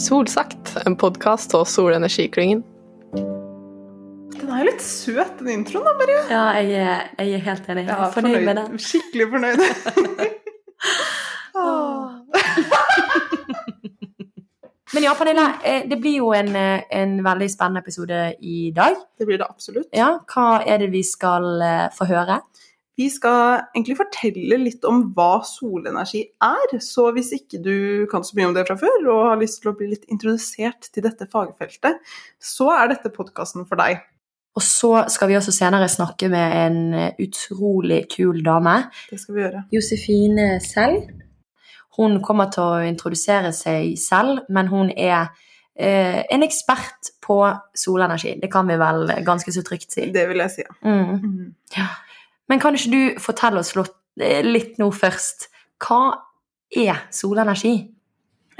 Solsagt, en podkast av Solenergiklyngen. Den er jo litt søt, den introen da, Maria. Ja, jeg er, jeg er helt enig. Jeg Ja, er fornøyd med den. Skikkelig fornøyd. Men ja, Pernille, eh, det blir jo en, eh, en veldig spennende episode i dag. Det blir det absolutt. Ja, hva er det vi skal eh, få høre? Vi skal egentlig fortelle litt om hva solenergi er. Så hvis ikke du kan så mye om det fra før, og har lyst til å bli litt introdusert til dette fagfeltet, så er dette podkasten for deg. Og så skal vi også senere snakke med en utrolig kul dame. Det skal vi gjøre. Josefine selv. Hun kommer til å introdusere seg selv, men hun er eh, en ekspert på solenergi. Det kan vi vel ganske så trygt si. Det vil jeg si. ja. Mm. Mm. Ja. Men kan ikke du fortelle oss eh, litt nå først? Hva er solenergi?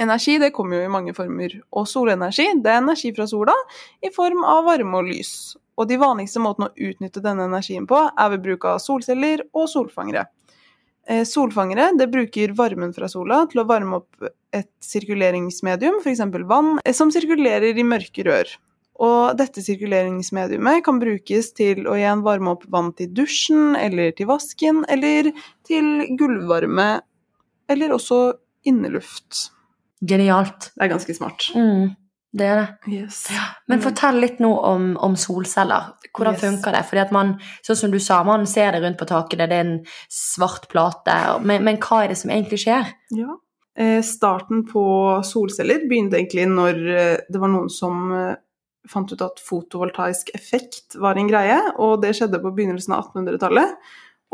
Energi det kommer jo i mange former, og solenergi det er energi fra sola i form av varme og lys. Og de vanligste måtene å utnytte denne energien på er ved bruk av solceller og solfangere. Eh, Solfangere det bruker varmen fra sola til å varme opp et sirkuleringsmedium, f.eks. vann, eh, som sirkulerer i mørke rør. Og dette sirkuleringsmediumet kan brukes til å igjen varme opp vann til dusjen, eller til vasken, eller til gulvvarme, eller også inneluft. Genialt. Det er ganske smart. Mm, det er det. Yes. Men Mm. fortell litt nå om, om solceller. Hvordan Yes. funker det? Fordi at man, sånn som du sa, man ser det rundt på taket, det er en svart plate. Men, men hva er det som egentlig skjer? Ja. Eh, starten på solceller begynte egentlig når eh, det var noen som eh, fant ut at fotovoltaisk effekt var en greie, og det skjedde på begynnelsen av 1800-tallet.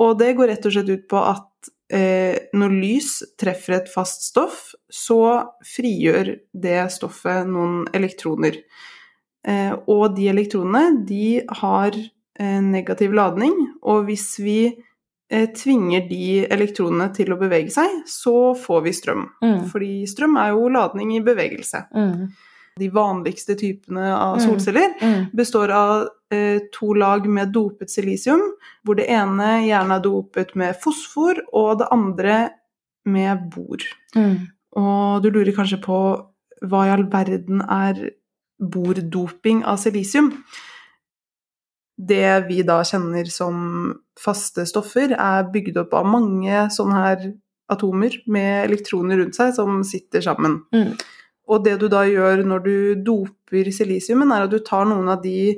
Og det går rett og slett ut på at eh, når lys treffer et fast stoff, så frigjør det stoffet noen elektroner. Eh, og de elektronene, de har eh, negativ ladning, og hvis vi eh, tvinger de elektronene til å bevege seg, så får vi strøm. Mm. Fordi strøm er jo ladning i bevegelse. Mm. De vanligste typene av Mm. solceller Mm. består av eh, to lag med dopet silisium, hvor det ene gjerne er dopet med fosfor, og det andre med bor. Mm. Og du lurer kanskje på hva i all verden er bordoping av silisium? Det vi da kjenner som faste stoffer, er bygd opp av mange sånne her atomer med elektroner rundt seg som sitter sammen. Mm. Og det du da gjør når du doper silisiumen, er at du tar noen av de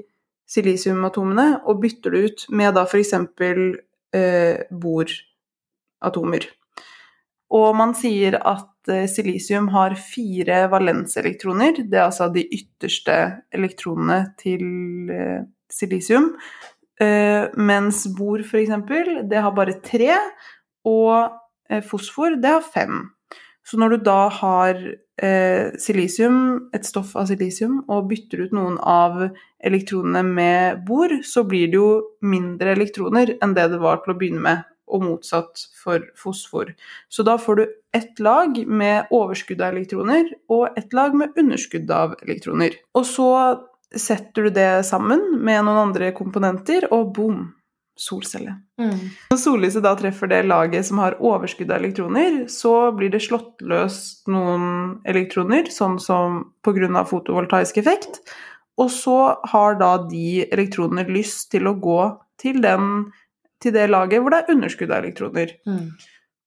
silisiumatomene og bytter det ut med da f.eks. Eh, boratomer. Og man sier at eh, silisium har fire valenselektroner. Det er altså de ytterste elektronene til eh, silisium. Eh, mens bor, f.eks., det har bare tre. Og eh, fosfor, det har fem. Så når du da har eh, silisium, et stoff av silisium, og bytter ut noen av elektronene med bor, så blir det jo mindre elektroner enn det det var til å begynne med, og motsatt for fosfor. Så da får du ett lag med overskudd av elektroner, og ett lag med underskudd av elektroner. Og så setter du det sammen med noen andre komponenter, og boom! Solcelle. Mm. Når sollyset da treffer det laget som har overskudd av elektroner, så blir det slått løs noen elektroner, sånn som pga. fotovoltaisk effekt. Og så har da de elektronene lyst til å gå til, den, til det laget hvor det er underskudd av elektroner. Mm.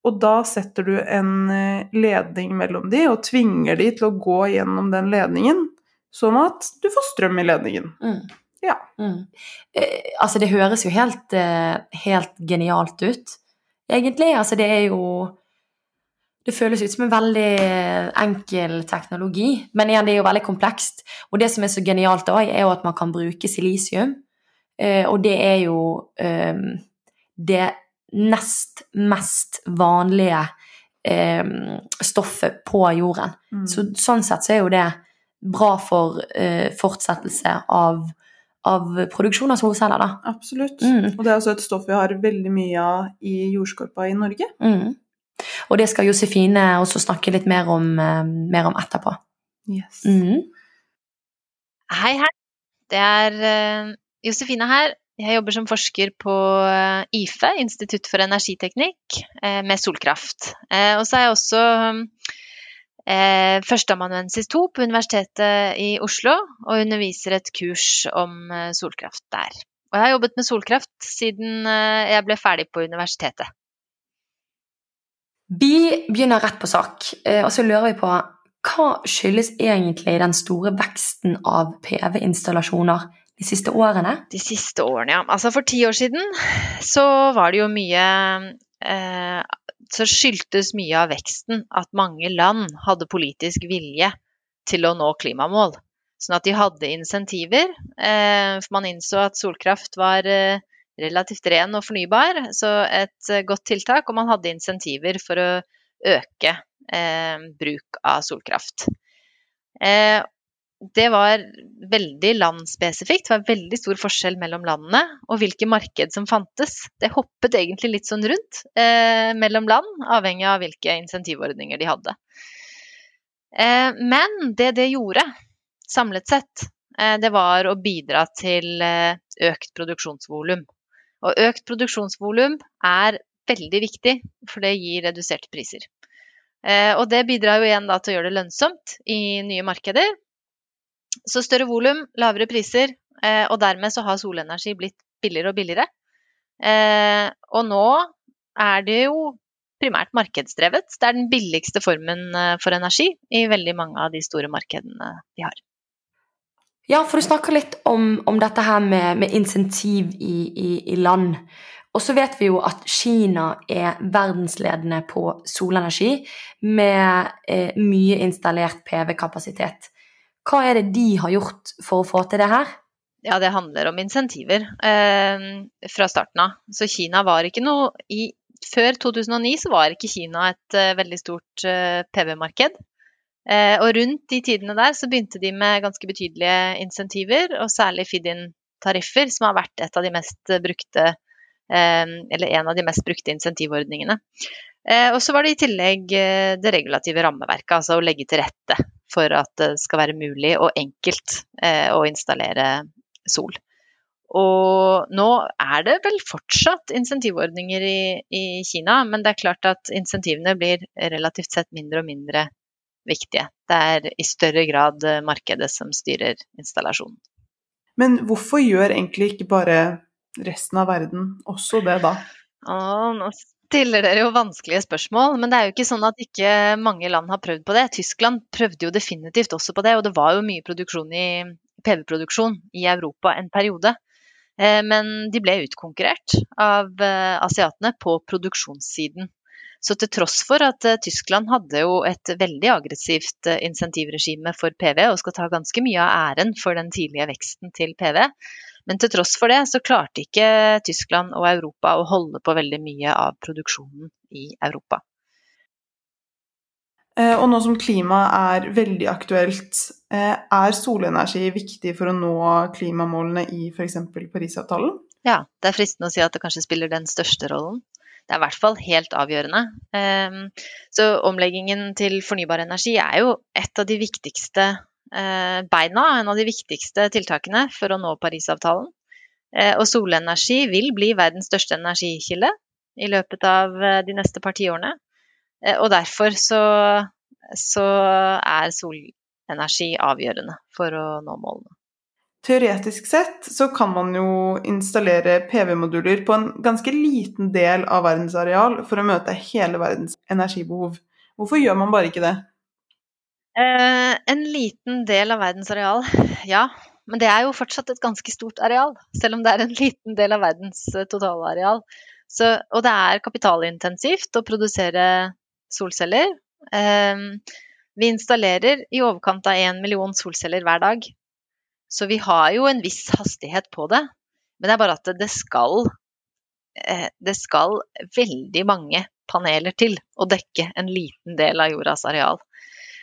Og da setter du en eh, ledning mellom de, og tvinger de til å gå gjennom den ledningen, sånn at du får strøm i ledningen. Mm. Ja. Mm. Eh, altså, det høres jo helt, eh, helt genialt ut, egentlig. Altså, det er jo Det føles ut som en veldig enkel teknologi, men igjen, det er jo veldig komplekst. Og det som er så genialt da, er jo at man kan bruke silisium, eh, og det er jo eh, det nest mest vanlige eh, stoffet på jorden. Mm. Så, sånn sett så er jo det bra for eh, fortsettelse av, av produksjon av solceller, da. Absolutt. Mm. Og det er også et stoff vi har veldig mye av i jordskorpa i Norge. Mm. Og det skal Josefine også snakke litt mer om, eh, mer om etterpå. Yes. Mm. Hei, hei. Det er eh, Josefine her. Jeg jobber som forsker på eh, IFE, Institutt for energiteknikk, eh, med solkraft. Eh, og så er jeg også eh, førsteamanuensis 2 på Universitetet i Oslo og underviser et kurs om eh, solkraft der. Og jeg har jobbet med solkraft siden eh, jeg ble ferdig på universitetet. Vi begynner rett på sak, eh, og så lurer vi på hva skyldes egentlig den store veksten av PV-installasjoner de siste årene? De siste årene, ja. Altså for ti år siden så var det jo mye eh, Så skyldtes mye av veksten at mange land hadde politisk vilje til å nå klimamål. Sånn at de hadde insentiver. Eh, for man innså at solkraft var eh, relativt ren og fornybar, så et eh, godt tiltak. Og man hadde insentiver for å øke bruk av solkraft. Det var veldig landspesifikt. Det var veldig stor forskjell mellom landene og hvilke marked som fantes. Det hoppet egentlig litt sånn rundt eh, mellom land, avhengig av hvilke insentivordninger de hadde. Eh, men det det gjorde, samlet sett, eh, det var å bidra til eh, økt produksjonsvolum. Og økt produksjonsvolum er veldig viktig, for det gir reduserte priser. Eh, og det bidrar jo igjen da til å gjøre det lønnsomt i nye markeder, så større volum, lavere priser, eh, og dermed så har solenergi blitt billigere og billigere. Eh, og nå er det jo primært markedsdrevet. Det er den billigste formen eh, for energi i veldig mange av de store markedene vi har. Ja, for du snakker litt om, om dette her med, med insentiv i, i, i, land. Og så vet vi jo at Kina er verdensledende på solenergi med eh, mye installert PV-kapasitet. Hva er det de har gjort for å få til det her? Ja, det handler om insentiver eh, fra starten av. Så Kina var ikke noe i, Før 2009 så var ikke Kina et uh, veldig stort uh, eh, PV-marked. Eh, og rundt de tidene der så begynte de med ganske betydelige insentiver, og særlig feed-in-tariffer, som har vært et av de mest brukte eh, eller en av de mest brukte insentivordningene. Eh, og så var det i tillegg det regulative rammeverket, altså å legge til rette for at det skal være mulig og enkelt eh, å installere sol. Og nå er det vel fortsatt insentivordninger i, i, Kina, men det er klart at insentivene blir relativt sett mindre og mindre viktige. Det er i større grad markedet som styrer installasjonen. Men hvorfor gjør egentlig ikke bare resten av verden også det, da? Å, nå stiller dere jo vanskelige spørsmål, men det er jo ikke sånn at ikke mange land har prøvd på det. Tyskland prøvde jo definitivt også på det, og det var jo mye produksjon i PV-produksjon i Europa en periode. Eh, men de ble utkonkurrert av eh, asiatene på produksjonssiden. Så til tross for at eh, Tyskland hadde jo et veldig aggressivt insentivregime for PV, og skal ta ganske mye av æren for den tidlige veksten til PV, men til tross for det så klarte ikke Tyskland og Europa å holde på veldig mye av produksjonen i Europa. Eh, og nå som klima er veldig aktuelt, eh, er solenergi viktig for å nå klimamålene i f.eks. Parisavtalen? Ja, det er fristende å si at det kanskje spiller den største rollen. Det er i hvert fall helt avgjørende. Ehm, så omleggingen til fornybar energi er jo et av de viktigste Eh, beina, en av de viktigste tiltakene for å nå Parisavtalen. Eh, og solenergi vil bli verdens største energikilde i løpet av eh, de neste par tiårene. Og derfor så, så er solenergi avgjørende for å nå målene. Teoretisk sett så kan man jo installere PV-moduler på en ganske liten del av verdens areal for å møte hele verdens energibehov. Hvorfor gjør man bare ikke det? Eh, en liten del av verdens areal, ja. Men det er jo fortsatt et ganske stort areal, selv om det er en liten del av verdens totale totalareal. Så, og det er kapitalintensivt å produsere solceller. Eh, vi installerer i overkant av én million solceller hver dag. Så vi har jo en viss hastighet på det. Men det er bare at det skal eh, Det skal veldig mange paneler til å dekke en liten del av jordas areal.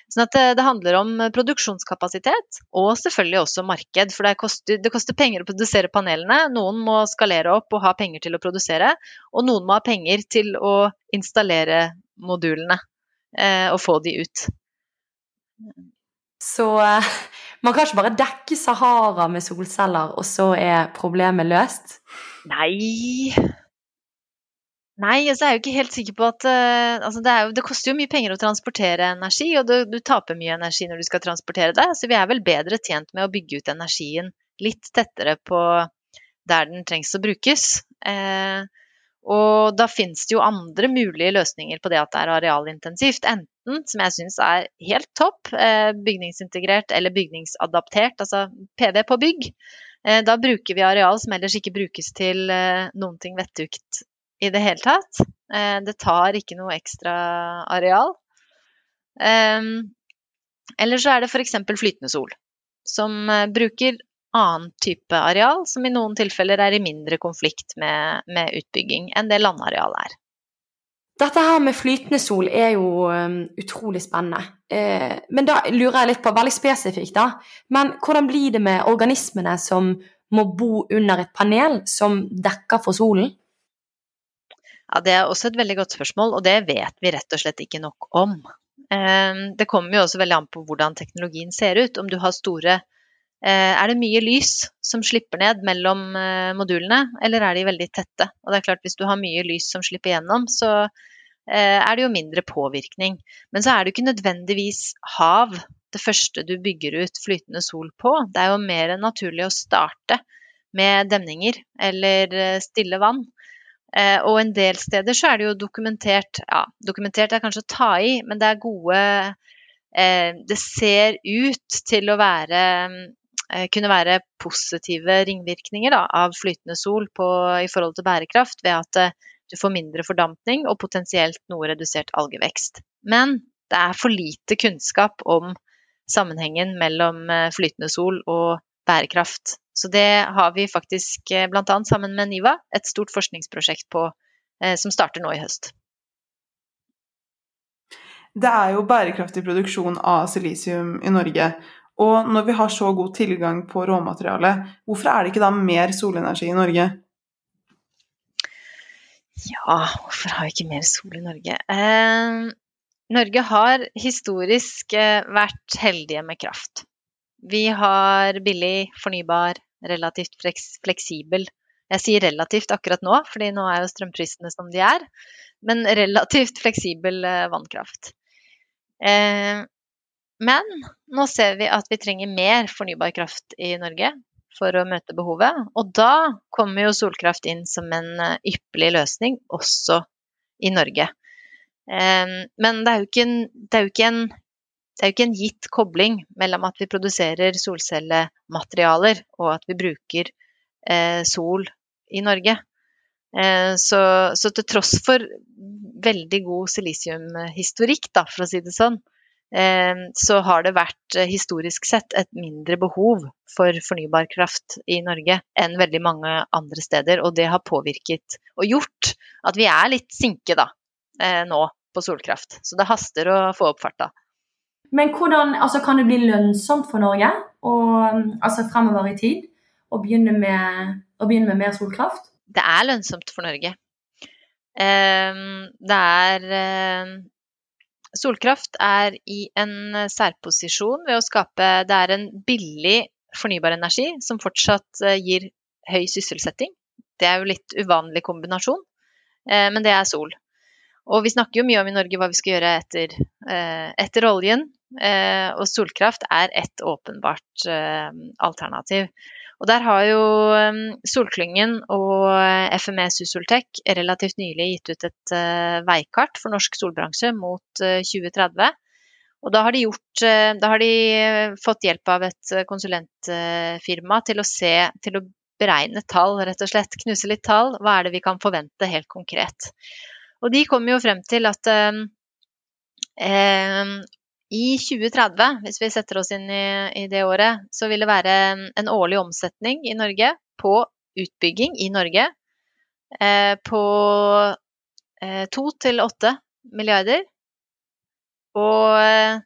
Sånn at det, det, handler om produksjonskapasitet, og selvfølgelig også marked. For det koster, det koster, penger å produsere panelene. Noen må skalere opp og ha penger til å produsere. Og noen må ha penger til å installere modulene eh, og få de ut. Så eh, man kan ikke bare dekke Sahara med solceller, og så er problemet løst? Nei Nei, altså jeg er jo ikke helt sikker på at uh, altså det, jo, det, koster jo mye penger å transportere energi, og du, du, taper mye energi når du skal transportere det. Så vi er vel bedre tjent med å bygge ut energien litt tettere på der den trengs å brukes. Uh, og da finnes det jo andre mulige løsninger på det at det er arealintensivt. Enten, som jeg syns er helt topp, uh, bygningsintegrert eller bygningsadaptert, altså PV på bygg. Da bruker vi areal som ellers ikke brukes til noen ting vettugt i det hele tatt. Eh, det tar ikke noe ekstra areal. Eller så er det f.eks. flytende sol, som eh, bruker annen type areal, som i noen tilfeller er i mindre konflikt med, med utbygging enn det landareal er. Dette her med flytende sol er jo um, utrolig spennende. Eh, men da lurer jeg litt på, veldig spesifikt, da. Men hvordan blir det med organismene som må bo under et panel som dekker for solen? Ja, Det er også et veldig godt spørsmål, og det vet vi rett og slett ikke nok om. Ehm, det kommer jo også veldig an på hvordan teknologien ser ut. Om du har store eh, Er det mye lys som slipper ned mellom eh, modulene, eller er de veldig tette? Og det er klart, Hvis du har mye lys som slipper gjennom, så eh, er det jo mindre påvirkning. Men så er det jo ikke nødvendigvis hav det første du bygger ut flytende sol på. Det er jo mer naturlig å starte med demninger eller stille vann. Eh, og en del steder så er det jo dokumentert Ja, dokumentert er kanskje å ta i, men det er gode eh, Det ser ut til å være eh, kunne være positive ringvirkninger da, av flytende sol på, i forhold til bærekraft, ved at du får mindre fordampning og potensielt noe redusert algevekst. Men det er for lite kunnskap om sammenhengen mellom flytende sol og bærekraft. Så det har vi faktisk eh, bl.a. sammen med NIVA et stort forskningsprosjekt på eh, som starter nå i høst. Det er jo bærekraftig produksjon av silisium i Norge. Og når vi har så god tilgang på råmateriale, hvorfor er det ikke da mer solenergi i Norge? Ja, hvorfor har vi ikke mer sol i Norge? Eh, Norge har historisk eh, vært heldige med kraft. Vi har billig, fornybar, relativt fleksibel Jeg sier relativt akkurat nå, fordi nå er jo strømprisene som de er. Men relativt fleksibel eh, vannkraft. Eh, men nå ser vi at vi trenger mer fornybar kraft i Norge for å møte behovet. Og da kommer jo solkraft inn som en eh, ypperlig løsning også i Norge. Men det er jo ikke en, jo ikke en det er jo ikke en gitt kobling mellom at vi produserer solcellematerialer og at vi bruker eh, sol i Norge. Eh, så, så, til tross for veldig god silisiumhistorikk, da, for å si det sånn, eh, så har det vært eh, historisk sett et mindre behov for fornybar kraft i Norge enn veldig mange andre steder. Og det har påvirket og gjort at vi er litt sinke da, eh, nå på solkraft. Så det haster å få opp farta. Men hvordan altså, kan det bli lønnsomt for Norge og, altså fremover i tid å begynne, med, å begynne med mer solkraft? Det er lønnsomt for Norge. Um, det er um, Solkraft er i en særposisjon ved å skape Det er en billig fornybar energi som fortsatt uh, gir høy sysselsetting. Det er jo litt uvanlig kombinasjon, uh, men det er sol. Og vi snakker jo mye om i Norge hva vi skal gjøre etter, eh, etter oljen. Eh, og solkraft er et åpenbart eh, alternativ. Og der har jo Solklyngen og FME Susoltech relativt nylig gitt ut et veikart for norsk solbransje mot 2030. Og da har, de gjort, da har de fått hjelp av et konsulentfirma til å se, til å beregne tall, rett og slett. Knuse litt tall. Hva er det vi kan forvente helt konkret? Og de kommer jo frem til at eh, eh, i 2030, hvis vi setter oss inn i, i, det året, så vil det være en årlig omsetning i Norge på utbygging i Norge eh, på eh, to til åtte milliarder. Og eh,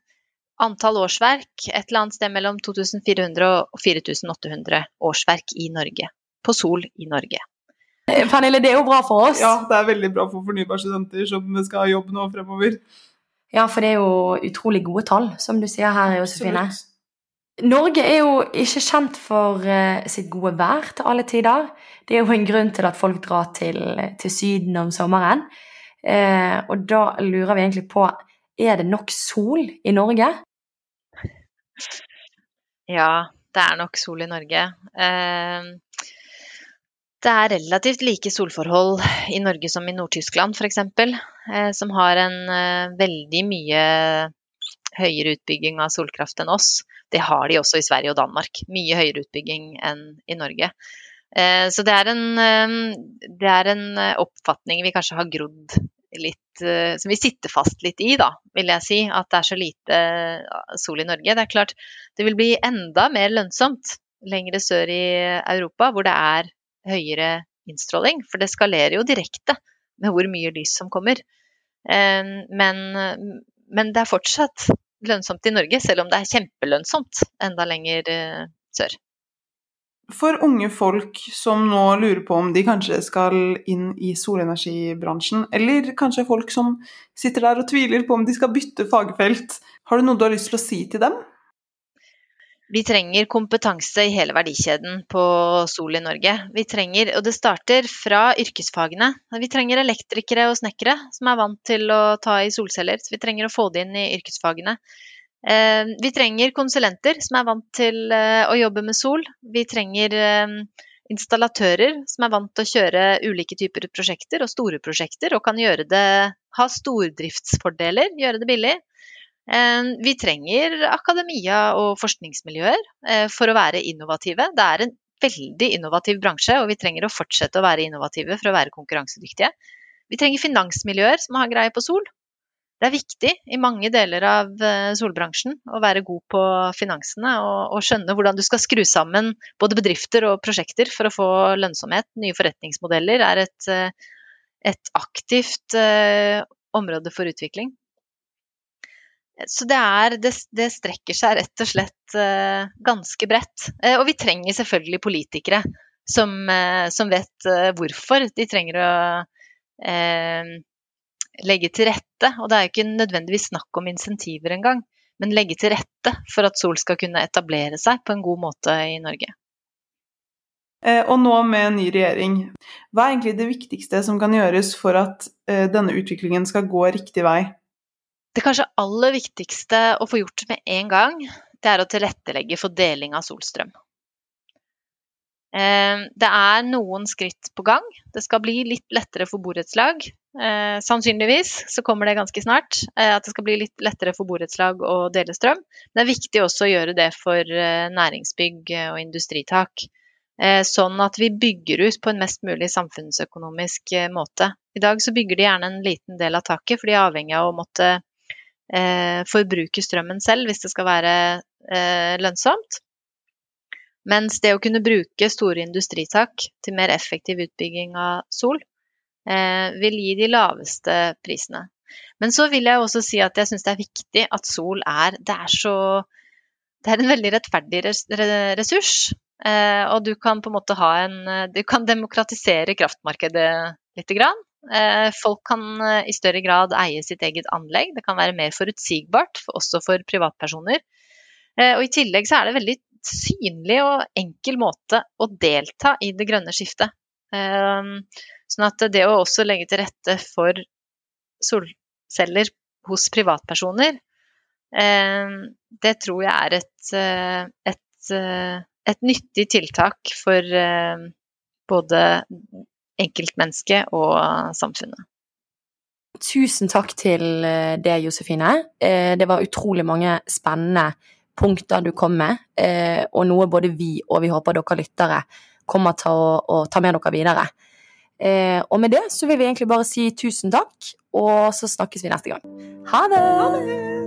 antall årsverk et eller annet sted mellom 2400 og 4800 årsverk i Norge. På Sol i Norge. Pernille, det er jo bra for oss. Ja, det er veldig bra for fornybarstudenter som skal ha jobb nå fremover. Ja, for det er jo utrolig gode tall, som du sier her, Josefine. Norge er jo ikke kjent for uh, sitt gode vær til alle tider. Det er jo en grunn til at folk drar til, til Syden om sommeren. Eh, og da lurer vi egentlig på er det nok sol i Norge? Ja, det er nok sol i Norge. Uh, det er relativt like solforhold i Norge som i Nord-Tyskland f.eks., eh, som har en eh, veldig mye høyere utbygging av solkraft enn oss. Det har de også i Sverige og Danmark. Mye høyere utbygging enn i Norge. Eh, så det er en, det er en oppfatning vi kanskje har grodd litt Som vi sitter fast litt i, da, vil jeg si. At det er så lite sol i Norge. Det er klart det vil bli enda mer lønnsomt lengre sør i Europa, hvor det er høyere innstråling, for det skalerer jo direkte med hvor mye lys som kommer. Men, men det er fortsatt lønnsomt i Norge, selv om det er kjempelønnsomt enda lenger eh, sør. For unge folk som nå lurer på om de kanskje skal inn i solenergibransjen, eller kanskje folk som sitter der og tviler på om de skal bytte fagfelt, har du noe du har lyst til å si til dem? Vi trenger kompetanse i hele verdikjeden på Sol i Norge. Vi trenger, og det starter fra yrkesfagene. Vi trenger elektrikere og snekkere som er vant til å ta i solceller. Så vi trenger å få det inn i yrkesfagene. Eh, vi trenger konsulenter som er vant til eh, å jobbe med sol. Vi trenger eh, installatører som er vant til å kjøre ulike typer prosjekter og store prosjekter, og kan det, ha stordriftsfordeler, gjøre det billig. Eh, vi trenger akademia og forskningsmiljøer eh, for å være innovative. Det er en veldig innovativ bransje, og vi trenger å fortsette å være innovative for å være konkurransedyktige. Vi trenger finansmiljøer som har greie på sol. Det er viktig i mange deler av eh, solbransjen å være god på finansene og, og skjønne hvordan du skal skru sammen både bedrifter og prosjekter for å få lønnsomhet. Nye forretningsmodeller er et, et aktivt område for utvikling. Så det, er, det, det, strekker seg rett og slett uh, ganske bredt. Uh, og vi trenger selvfølgelig politikere som, uh, som vet hvorfor de trenger å legge til rette. Og det er jo ikke nødvendigvis snakk om insentiver engang, men legge til rette for at sol skal kunne etablere seg på en god måte i Norge. Og nå med ny regjering, hva er egentlig det viktigste som kan gjøres for at denne utviklingen skal gå riktig vei? Det kanskje aller viktigste å få gjort med en gang, det er å tilrettelegge for deling av solstrøm. Eh, det er noen skritt på gang. Det skal bli litt lettere for borettslag. Eh, sannsynligvis så kommer det ganske snart. Eh, at det skal bli litt lettere for borettslag å dele strøm. Det er viktig også å gjøre det for næringsbygg og industritak. Sånn at vi bygger ut på en mest mulig samfunnsøkonomisk måte. I dag så bygger de gjerne en liten del av taket, for de er avhengig av å måtte forbruke strømmen selv hvis det skal være eh, lønnsomt. Mens det å kunne bruke store industritak til mer effektiv utbygging av sol, eh, vil gi de laveste prisene. Men så vil jeg også si at jeg syns det er viktig at sol er Det er så Det er en veldig rettferdig ressurs. Eh, og du kan på en måte ha en Du kan demokratisere kraftmarkedet lite grann. Eh, folk kan eh, i større grad eie sitt eget anlegg. Det kan være mer forutsigbart, også for privatpersoner. Eh, og I tillegg så er det veldig synlig og enkel måte å delta i det grønne skiftet. Sånn at det å også legge til rette for solceller hos privatpersoner, det tror jeg er et, et, et nyttig tiltak for både enkeltmennesket og samfunnet. Tusen takk til det, Josefine. Eh, det var utrolig mange spennende punkter du kom med, eh, og noe både vi og vi håper dere lyttere kommer til å, å ta med dere videre. Og med det så vil vi egentlig bare si tusen takk, og så snakkes vi neste gang. Ha det! Ha det!